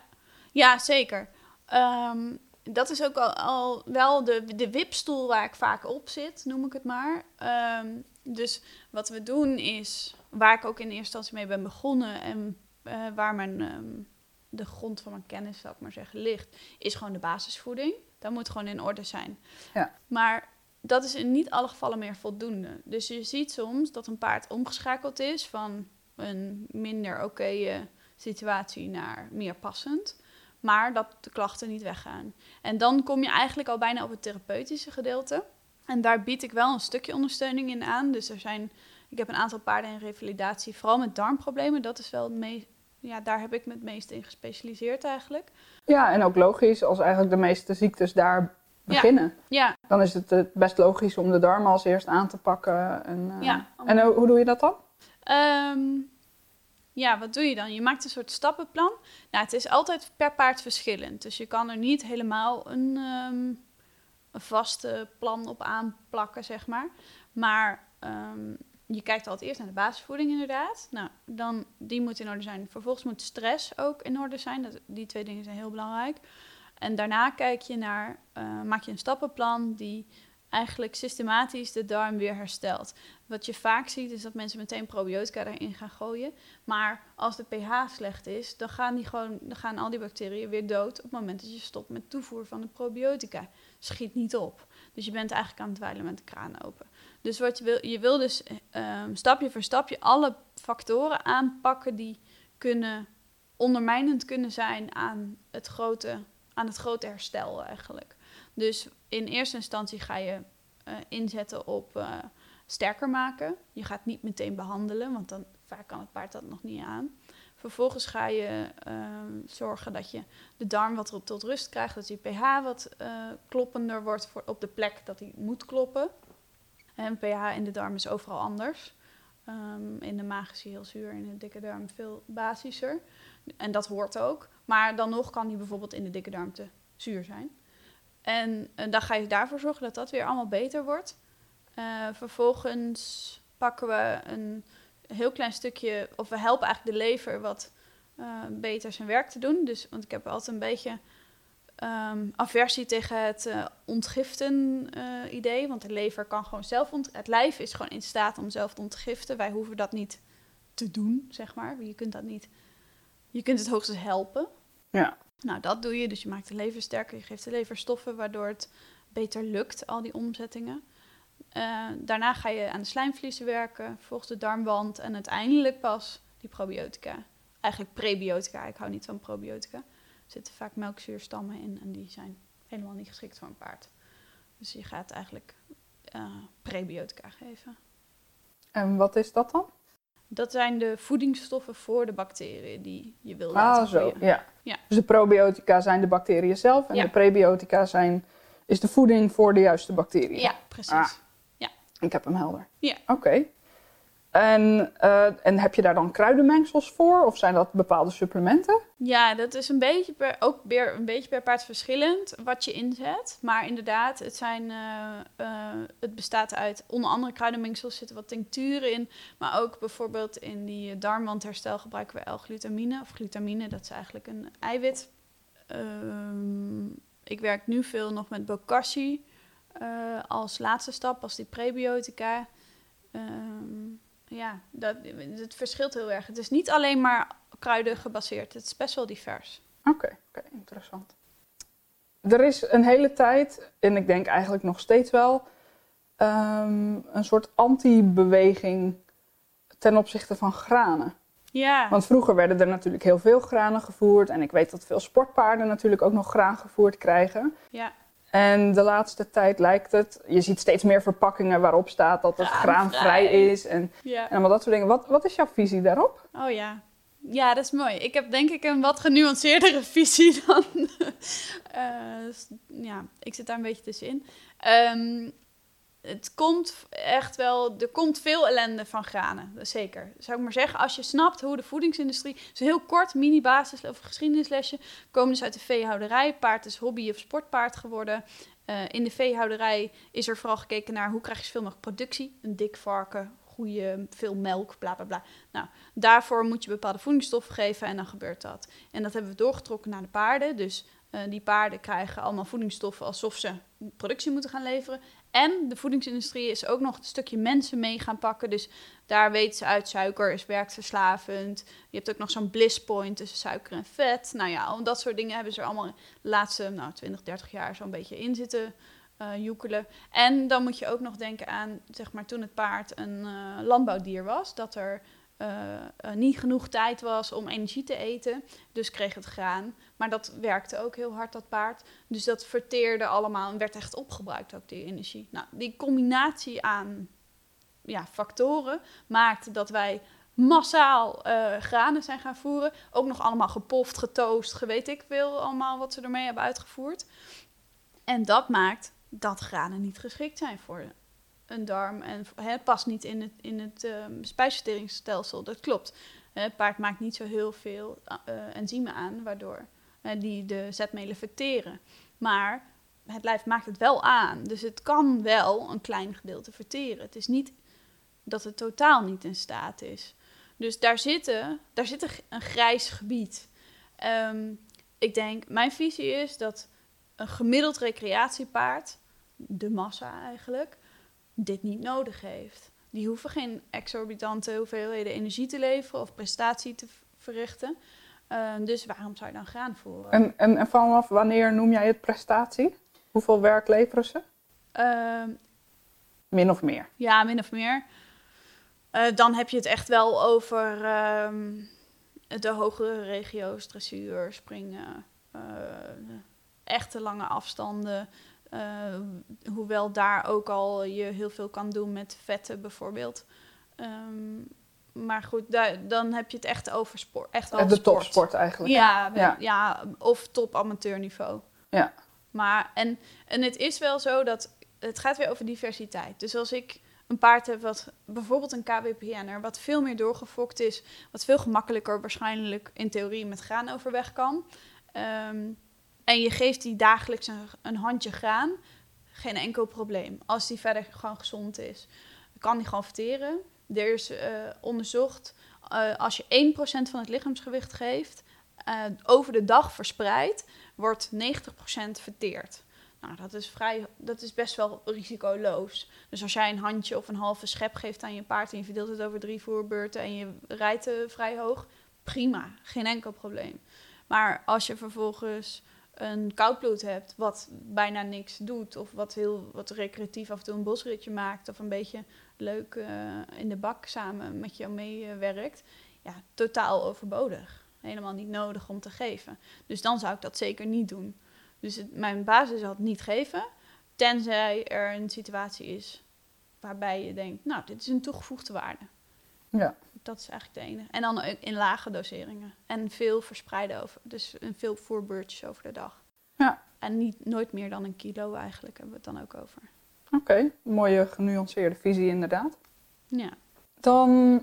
ja zeker. Ehm, dat is ook al, al wel de, de wipstoel waar ik vaak op zit, noem ik het maar. Ehm, dus wat we doen is, waar ik ook in eerste instantie mee ben begonnen en eh, waar mijn, ehm, de grond van mijn kennis, zal ik maar zeggen, ligt, is gewoon de basisvoeding. Dat moet gewoon in orde zijn. Ja. Maar dat is in niet alle gevallen meer voldoende. Dus je ziet soms dat een paard omgeschakeld is van een minder oké situatie naar meer passend. Maar dat de klachten niet weggaan. En dan kom je eigenlijk al bijna op het therapeutische gedeelte. En daar bied ik wel een stukje ondersteuning in aan. Dus er zijn, ik heb een aantal paarden in revalidatie, vooral met darmproblemen. Dat is wel het meest, ja, daar heb ik me het meest in gespecialiseerd eigenlijk. Ja, en ook logisch, als eigenlijk de meeste ziektes daar beginnen. Ja, Dan is het eh, best logisch om de darmen als eerst aan te pakken. En, eh, Ja. en hoe, hoe doe je dat dan? Ehm, ja, wat doe je dan? Je maakt een soort stappenplan. Nou, het is altijd per paard verschillend. Dus je kan er niet helemaal een, ehm, een vaste plan op aanplakken, zeg maar. Maar ehm, je kijkt altijd eerst naar de basisvoeding, inderdaad. Nou, dan, die moet in orde zijn. Vervolgens moet stress ook in orde zijn. Dat, die twee dingen zijn heel belangrijk. En daarna kijk je naar, eh, maak je een stappenplan die eigenlijk systematisch de darm weer herstelt. Wat je vaak ziet is dat mensen meteen probiotica erin gaan gooien. Maar als de pH slecht is, dan gaan, die gewoon, dan gaan al die bacteriën weer dood op het moment dat je stopt met toevoer van de probiotica. Schiet niet op. Dus je bent eigenlijk aan het dweilen met de kraan open. Dus wat je wil, je wil dus ehm, stapje voor stapje alle factoren aanpakken die kunnen ondermijnend kunnen zijn aan het grote, aan het grote herstel eigenlijk. Dus in eerste instantie ga je eh, inzetten op eh, sterker maken. Je gaat niet meteen behandelen, want dan vaak kan het paard dat nog niet aan. Vervolgens ga je ehm, zorgen dat je de darm wat tot rust krijgt, dat je pH wat eh, kloppender wordt voor, op de plek dat hij moet kloppen. En pH in de darm is overal anders. Ehm, in de maag is hij heel zuur, in de dikke darm veel basischer. En dat hoort ook. Maar dan nog kan hij bijvoorbeeld in de dikke darm te zuur zijn. En, eh, dan ga je daarvoor zorgen dat dat weer allemaal beter wordt. Eh, vervolgens pakken we een heel klein stukje, of we helpen eigenlijk de lever wat eh, beter zijn werk te doen. Dus, want ik heb altijd een beetje ehm, aversie tegen het eh, ontgiften eh, idee. Want de lever kan gewoon zelf ont Het lijf is gewoon in staat om zelf te ontgiften. Wij hoeven dat niet te doen, zeg maar. Je kunt dat niet. Je kunt het hoogstens helpen. Ja. Nou, dat doe je. Dus je maakt de lever sterker. Je geeft de lever stoffen waardoor het beter lukt, al die omzettingen. Eh, daarna ga je aan de slijmvliezen werken, vervolgens de darmwand en uiteindelijk pas die probiotica. Eigenlijk prebiotica. Ik hou niet van probiotica. Er zitten vaak melkzuurstammen in en die zijn helemaal niet geschikt voor een paard. Dus je gaat eigenlijk eh, prebiotica geven. En wat is dat dan? Dat zijn de voedingsstoffen voor de bacteriën die je wil laten Ah, zo. Ja. Ja. Dus de probiotica zijn de bacteriën zelf en Ja. de prebiotica zijn, is de voeding voor de juiste bacteriën. Ja, precies. Ah. Ik heb hem helder. Ja. Oké. En, eh, en heb je daar dan kruidenmengsels voor? Of zijn dat bepaalde supplementen? Ja, dat is een beetje per, ook weer een beetje per paard verschillend wat je inzet. Maar inderdaad, het, zijn, eh, eh, het bestaat uit onder andere kruidenmengsels, zitten wat tincturen in. Maar ook bijvoorbeeld in die darmwandherstel gebruiken we L-glutamine. Of glutamine, dat is eigenlijk een eiwit. Ehm, ik werk nu veel nog met bokashi als laatste stap, als die prebiotica. Ehm, ja, dat, het verschilt heel erg. Het is niet alleen maar kruiden gebaseerd. Het is best wel divers. Oké, oké, interessant. Er is een hele tijd, en ik denk eigenlijk nog steeds wel, ehm, een soort anti-beweging ten opzichte van granen. Ja. Want vroeger werden er natuurlijk heel veel granen gevoerd. En ik weet dat veel sportpaarden natuurlijk ook nog graan gevoerd krijgen. Ja. En de laatste tijd lijkt het, je ziet steeds meer verpakkingen waarop staat dat het graanvrij is en, ja. en allemaal dat soort dingen. Wat, wat is jouw visie daarop? Oh ja. Ja, dat is mooi. Ik heb denk ik een wat genuanceerdere <laughs> visie dan. <laughs> uh, ja, ik zit daar een beetje tussenin. Um, het komt echt wel, er komt veel ellende van granen, zeker. Zou ik maar zeggen, als je snapt hoe de voedingsindustrie, dus heel kort, mini-basis of geschiedenislesje, komen dus uit de veehouderij. Paard is hobby- of sportpaard geworden. Uh, in de veehouderij is er vooral gekeken naar hoe krijg je zoveel mogelijk productie. Een dik varken, goede, veel melk, bla bla bla. Nou, daarvoor moet je bepaalde voedingsstoffen geven en dan gebeurt dat. En dat hebben we doorgetrokken naar de paarden. Dus uh, die paarden krijgen allemaal voedingsstoffen alsof ze productie moeten gaan leveren. En de voedingsindustrie is ook nog een stukje mensen mee gaan pakken. Dus daar weten ze uit, suiker is werkverslavend. Je hebt ook nog zo'n bliss point tussen suiker en vet. Nou ja, dat soort dingen hebben ze er allemaal de laatste nou, 20, 30 jaar zo'n beetje in zitten uh, joekelen. En dan moet je ook nog denken aan, zeg maar, toen het paard een uh, landbouwdier was, dat er uh, niet genoeg tijd was om energie te eten. Dus kreeg het graan. Maar dat werkte ook heel hard, dat paard. Dus dat verteerde allemaal en werd echt opgebruikt, ook die energie. Nou, die combinatie aan ja, factoren maakte dat wij massaal uh, granen zijn gaan voeren. Ook nog allemaal gepoft, getoost, gewet ik veel allemaal wat ze ermee hebben uitgevoerd. En dat maakt dat granen niet geschikt zijn voor een darm en het past niet in het, in het uh, spijsverteringsstelsel. Dat klopt. Het paard maakt niet zo heel veel uh, enzymen aan, waardoor die de zetmelen verteren. Maar het lijf maakt het wel aan. Dus het kan wel een klein gedeelte verteren. Het is niet dat het totaal niet in staat is. Dus daar, zitten, daar zit een grijs gebied. Um, ik denk, mijn visie is dat een gemiddeld recreatiepaard, de massa eigenlijk, dit niet nodig heeft. Die hoeven geen exorbitante hoeveelheden energie te leveren of prestatie te verrichten. Uh, dus waarom zou je dan graan voeren? En, en, en, vanaf wanneer noem jij het prestatie? Hoeveel werk leveren ze? Uh, min of meer? Ja, min of meer. Uh, dan heb je het echt wel over de hogere regio's, dressuur, springen, eh, echte lange afstanden. Uh, hoewel daar ook al je heel veel kan doen met vetten bijvoorbeeld. Um, maar goed, daar, dan heb je het echt over sport. Echt wel de sport. topsport eigenlijk. Ja, ja. ja of top amateurniveau. Ja. Maar, en, en het is wel zo dat het gaat weer over diversiteit. Dus als ik een paard heb wat bijvoorbeeld een KWPN'er, wat veel meer doorgefokt is, wat veel gemakkelijker waarschijnlijk in theorie met graan overweg kan. Um, en je geeft die dagelijks een, een, handje graan, geen enkel probleem. Als die verder gewoon gezond is, kan die gewoon verteren. Er is uh, onderzocht, uh, als je 1% van het lichaamsgewicht geeft, uh, over de dag verspreid, wordt 90% verteerd. Nou, dat is, vrij, dat is best wel risicoloos. Dus als jij een handje of een halve schep geeft aan je paard en je verdeelt het over drie voerbeurten en je rijdt vrij hoog, prima, geen enkel probleem. Maar als je vervolgens een koudbloed hebt wat bijna niks doet, of wat heel wat recreatief af en toe een bosritje maakt, of een beetje leuk uh, in de bak samen met jou meewerkt, ja, totaal overbodig. Helemaal niet nodig om te geven. Dus dan zou ik dat zeker niet doen. Dus het, mijn basis het niet geven, tenzij er een situatie is waarbij je denkt, nou, dit is een toegevoegde waarde. Ja. Dat is eigenlijk de ene. En dan in lage doseringen. En veel verspreiden over. Dus veel voerbeurtjes over de dag. Ja. En niet, nooit meer dan een kilo eigenlijk hebben we het dan ook over. Oké, okay. mooie genuanceerde visie inderdaad. Ja. Dan,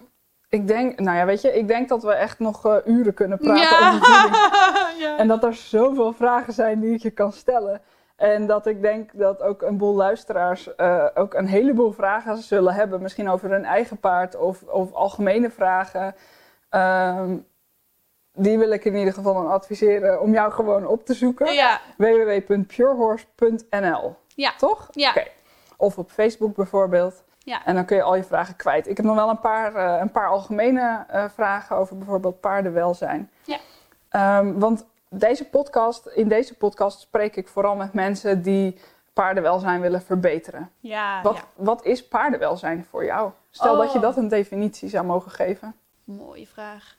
ik denk, nou ja, weet je, ik denk dat we echt nog uh, uren kunnen praten over voeding. <laughs> ja. En dat er zoveel vragen zijn die ik je kan stellen. En dat ik denk dat ook een boel luisteraars uh, ook een heleboel vragen zullen hebben. Misschien over hun eigen paard of, of algemene vragen. Uh, die wil ik in ieder geval dan adviseren om jou gewoon op te zoeken. Ja. www.purehorse.nl Ja. Toch? Ja. Oké. Of op Facebook bijvoorbeeld. Ja. En dan kun je al je vragen kwijt. Ik heb nog wel een paar, uh, een paar algemene uh, vragen over bijvoorbeeld paardenwelzijn. Ja. Um, want deze podcast, in deze podcast spreek ik vooral met mensen die paardenwelzijn willen verbeteren. Ja, wat, ja. wat is paardenwelzijn voor jou? Stel Oh. dat je dat een definitie zou mogen geven. Mooie vraag.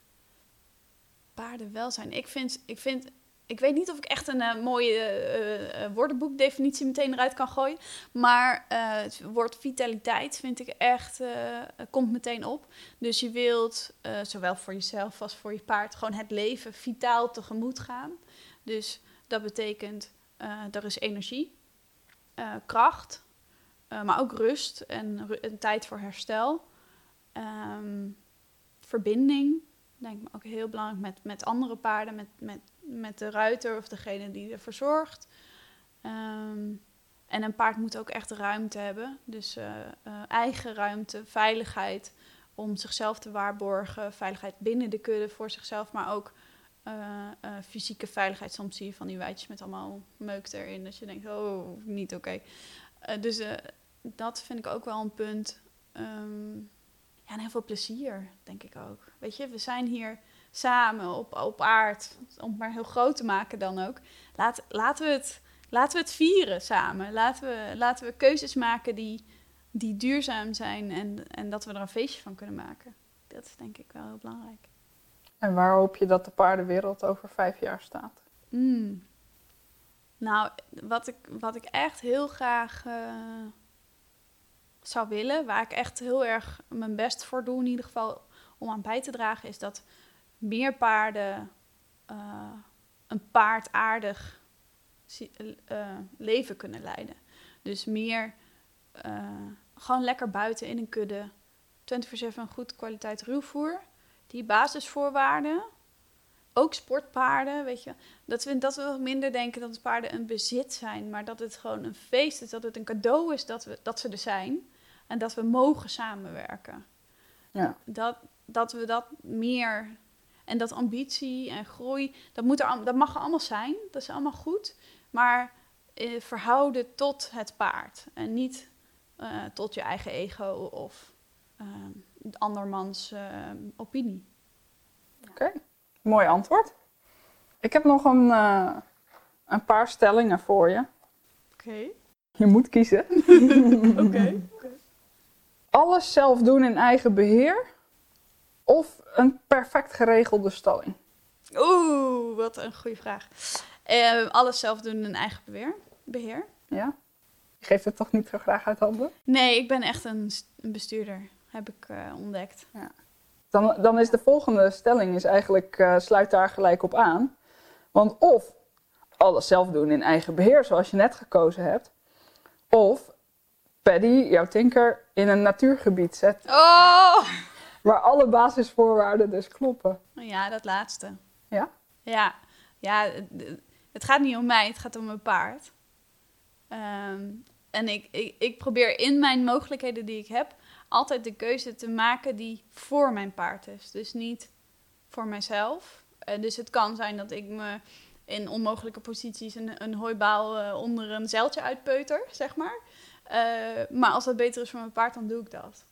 Paardenwelzijn. Ik vind, ik vind, ik weet niet of ik echt een uh, mooie uh, uh, woordenboekdefinitie meteen eruit kan gooien. Maar het woord vitaliteit vind ik echt, komt meteen op. Dus je wilt, zowel voor jezelf als voor je paard, gewoon het leven vitaal tegemoet gaan. Dus dat betekent, er is energie, kracht, maar ook rust en een tijd voor herstel. Um, verbinding, denk ik ook heel belangrijk met, met andere paarden, met, met, met de ruiter of degene die ervoor zorgt. Um, en een paard moet ook echt ruimte hebben, dus uh, uh, eigen ruimte, veiligheid om zichzelf te waarborgen, veiligheid binnen de kudde voor zichzelf, maar ook uh, fysieke veiligheid. Soms zie je van die wijtjes met allemaal meuk erin, dat je denkt, oh, niet oké. Dus dat vind ik ook wel een punt. Um, ja, en heel veel plezier, denk ik ook. Weet je, we zijn hier samen op, op aard, om het maar heel groot te maken dan ook. Laat, laten, we het, laten we het vieren samen. Laten we, laten we keuzes maken die, die duurzaam zijn en, en dat we er een feestje van kunnen maken. Dat is denk ik wel heel belangrijk. En waar hoop je dat de paardenwereld over vijf jaar staat? Mm. Nou, wat ik, wat ik echt heel graag... Uh, zou willen, waar ik echt heel erg mijn best voor doe, in ieder geval om aan bij te dragen, is dat meer paarden uh, een paardaardig uh, leven kunnen leiden. Dus meer uh, gewoon lekker buiten in een kudde, 24/7 goed kwaliteit ruwvoer, die basisvoorwaarden. Ook sportpaarden, weet je. Dat we, dat we minder denken dat paarden een bezit zijn, maar dat het gewoon een feest is, dat het een cadeau is dat, we, dat ze er zijn. En dat we mogen samenwerken. Ja. Dat, dat we dat meer. En dat ambitie en groei, dat, moet er, dat mag er allemaal zijn. Dat is allemaal goed. Maar eh, verhouden tot het paard. En niet uh, tot je eigen ego of uh, andermans uh, opinie. Oké, okay. mooi antwoord. Ik heb nog een, uh, een paar stellingen voor je. Oké. Okay. Je moet kiezen. Oké. Okay <laughs> alles zelf doen in eigen beheer of een perfect geregelde stalling? Oeh, wat een goede vraag. Uh, alles zelf doen in eigen beheer. beheer. Ja? Je geeft het toch niet zo graag uit handen? Nee, ik ben echt een, een bestuurder, heb ik uh, ontdekt. Ja. Dan, dan is de volgende stelling is eigenlijk, uh, sluit daar gelijk op aan. Want of alles zelf doen in eigen beheer, zoals je net gekozen hebt. Of Paddy, jouw tinker, in een natuurgebied zet. Oh! Waar alle basisvoorwaarden dus kloppen. Ja, dat laatste. Ja? Ja. Ja, het gaat niet om mij, het gaat om mijn paard. Um, en ik, ik, ik probeer in mijn mogelijkheden die ik heb... altijd de keuze te maken die voor mijn paard is. Dus niet voor mijzelf. Uh, dus het kan zijn dat ik me in onmogelijke posities... een, een hooibaal uh, onder een zeiltje uitpeuter, zeg maar... Uh, maar als dat beter is voor mijn paard, dan doe ik dat.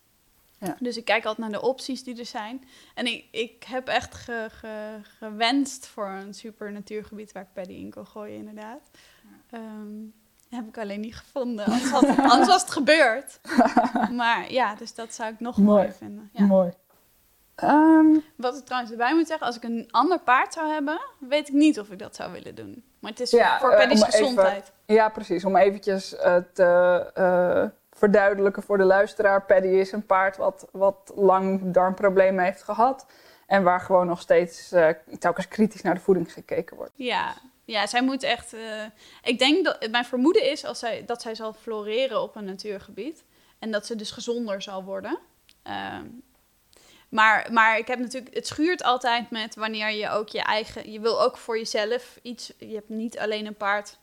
Ja. Dus ik kijk altijd naar de opties die er zijn. En ik, ik heb echt ge, ge, gewenst voor een super natuurgebied waar ik Paddy in kon gooien, inderdaad. Ja. Um, heb ik alleen niet gevonden. Anders, had, <laughs> anders was het gebeurd. maar ja, dus dat zou ik nog Mooi. mooier vinden. Ja. Mooi. Um, Wat ik trouwens erbij moet zeggen, als ik een ander paard zou hebben, weet ik niet of ik dat zou willen doen. Maar het is Ja, voor eh, Paddy's even- gezondheid. ja, precies. Om eventjes uh, te uh, verduidelijken voor de luisteraar. Paddy is een paard wat, wat lang darmproblemen heeft gehad. En waar gewoon nog steeds uh, telkens kritisch naar de voeding gekeken wordt. Ja, ja, zij moet echt. eh, ik denk dat mijn vermoeden is als zij, dat zij zal floreren op een natuurgebied. En dat ze dus gezonder zal worden. Ehm, Maar, maar ik heb natuurlijk, het schuurt altijd met wanneer je ook je eigen, je wil ook voor jezelf iets, je hebt niet alleen een paard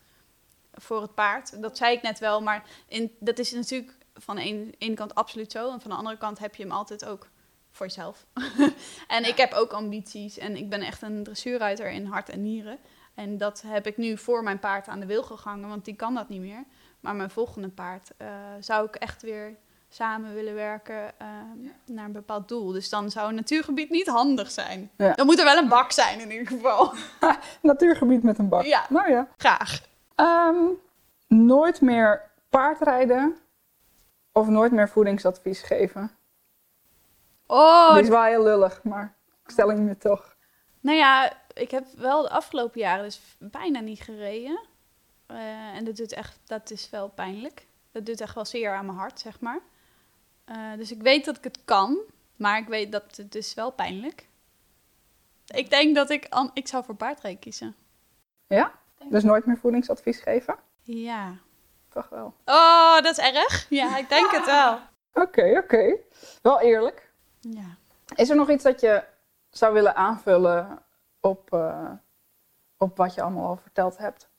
voor het paard. Dat zei ik net wel, maar in, dat is natuurlijk van de ene, ene kant absoluut zo. En van de andere kant heb je hem altijd ook voor jezelf. <laughs> en ik heb ook ambities en ik ben echt een dressuurruiter in hart en nieren. En dat heb ik nu voor mijn paard aan de wil gegangen, want die kan dat niet meer. Maar mijn volgende paard eh, zou ik echt weer samen willen werken uh, naar een bepaald doel. Dus dan zou een natuurgebied niet handig zijn. Ja. Dan moet er wel een bak zijn in ieder geval. <laughs> Natuurgebied met een bak. Ja. Nou ja. Graag. Ehm, nooit meer paardrijden of nooit meer voedingsadvies geven. Oh, Dit is wel heel lullig, maar ik stel hem je toch. Nou ja, ik heb wel de afgelopen jaren dus bijna niet gereden. Eh, en dat, doet echt, dat is wel pijnlijk. Dat doet echt wel zeer aan mijn hart, zeg maar. Eh, dus ik weet dat ik het kan, maar ik weet dat het is wel pijnlijk. Ik denk dat ik... an- Ik zou voor paardrijden kiezen. Ja? Dus nooit meer voedingsadvies geven? Ja. Toch wel. Oh, dat is erg. Ja, ik denk het wel. <laughs> Oké, oké. Wel eerlijk. Ja. Is er nog iets dat je zou willen aanvullen op, eh, op wat je allemaal al verteld hebt?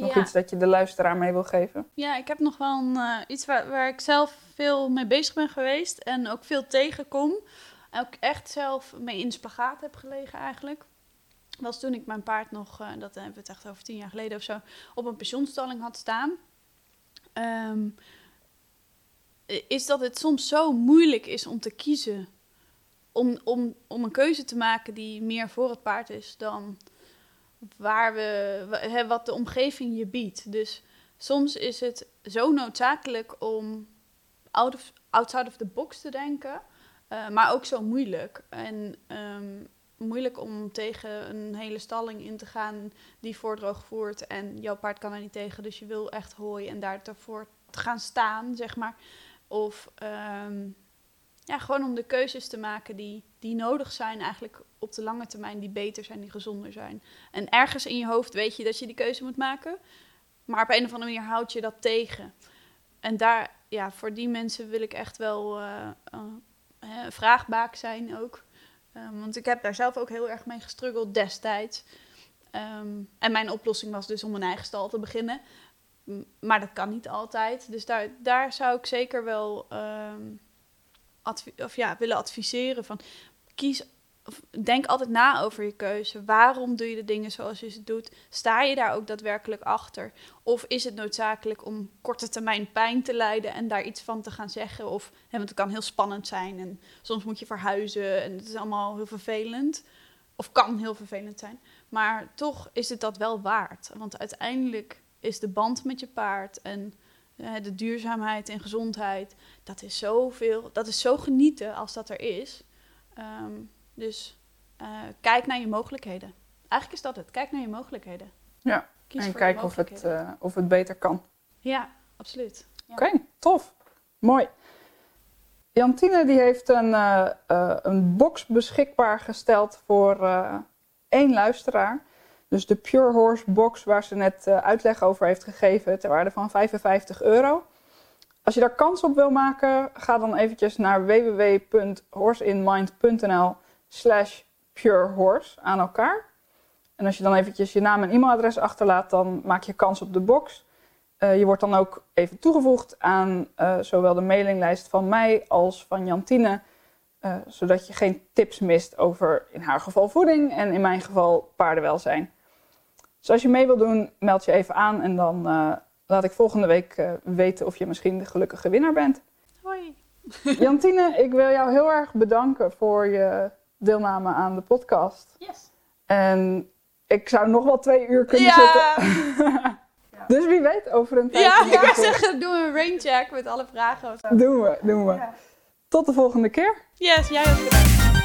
Nog Ja. iets dat je de luisteraar mee wil geven? Ja, ik heb nog wel een, eh, iets waar, waar ik zelf veel mee bezig ben geweest en ook veel tegenkom. En ook echt zelf mee in de spagaat heb gelegen eigenlijk. Was toen ik mijn paard nog, eh, dat hebben we het echt over tien jaar geleden of zo, op een pensioenstalling had staan. Ehm, is dat het soms zo moeilijk is om te kiezen. Om, om, om een keuze te maken die meer voor het paard is dan waar we, hè, wat de omgeving je biedt. Dus soms is het zo noodzakelijk om out of, outside of the box te denken, eh, maar ook zo moeilijk. En ehm, moeilijk om tegen een hele stalling in te gaan die voordroog voert en jouw paard kan er niet tegen, dus je wil echt hooi en daar ervoor te gaan staan, zeg maar. Of ehm, ja, gewoon om de keuzes te maken die, die nodig zijn eigenlijk op de lange termijn, die beter zijn, die gezonder zijn. En ergens in je hoofd weet je dat je die keuze moet maken, maar op een of andere manier houd je dat tegen. En daar, ja, voor die mensen wil ik echt wel hè, vraagbaak zijn ook. Ehm, want ik heb daar zelf ook heel erg mee gestruggeld destijds. Ehm, en mijn oplossing was dus om een eigen stal te beginnen. Maar dat kan niet altijd. Dus daar, daar zou ik zeker wel ehm, of ja, willen adviseren van kies of denk altijd na over je keuze. Waarom doe je de dingen zoals je ze doet? Sta je daar ook daadwerkelijk achter? Of is het noodzakelijk om korte termijn pijn te lijden en daar iets van te gaan zeggen? Of, hè, want het kan heel spannend zijn en soms moet je verhuizen en het is allemaal heel vervelend. Of kan heel vervelend zijn. Maar toch is het dat wel waard. Want uiteindelijk is de band met je paard en de duurzaamheid en gezondheid, dat is zoveel, dat is zo genieten als dat er is. Ehm, dus eh, kijk naar je mogelijkheden. Eigenlijk is dat het. Kijk naar je mogelijkheden. Ja, Kies en kijk of het, eh, of het beter kan. Ja, absoluut. Ja. Oké, tof. Mooi. Jantine die heeft een, eh, een box beschikbaar gesteld voor één luisteraar. Dus de Pure Horse box waar ze net uitleg over heeft gegeven ter waarde van 55 euro. Als je daar kans op wil maken, ga dan eventjes naar www.horseinmind.nl slash purehorse aan elkaar. En als je dan eventjes je naam en e-mailadres achterlaat, dan maak je kans op de box. Eh, je wordt dan ook even toegevoegd aan eh, zowel de mailinglijst van mij als van Jantine. eh, zodat je geen tips mist over in haar geval voeding en in mijn geval paardenwelzijn. Dus als je mee wil doen, meld je even aan en dan laat ik volgende week eh, weten of je misschien de gelukkige winnaar bent. Hoi. <laughs> Jantine, ik wil jou heel erg bedanken voor je deelname aan de podcast. Yes. En ik zou nog wel twee uur kunnen Ja. zitten. <laughs> dus wie weet, over een tijd. Ja, ik keer. zeggen, doe een raincheck met alle vragen. of zo. Doen we, doen we. Ja. Tot de volgende keer. Yes, jij ook bedankt.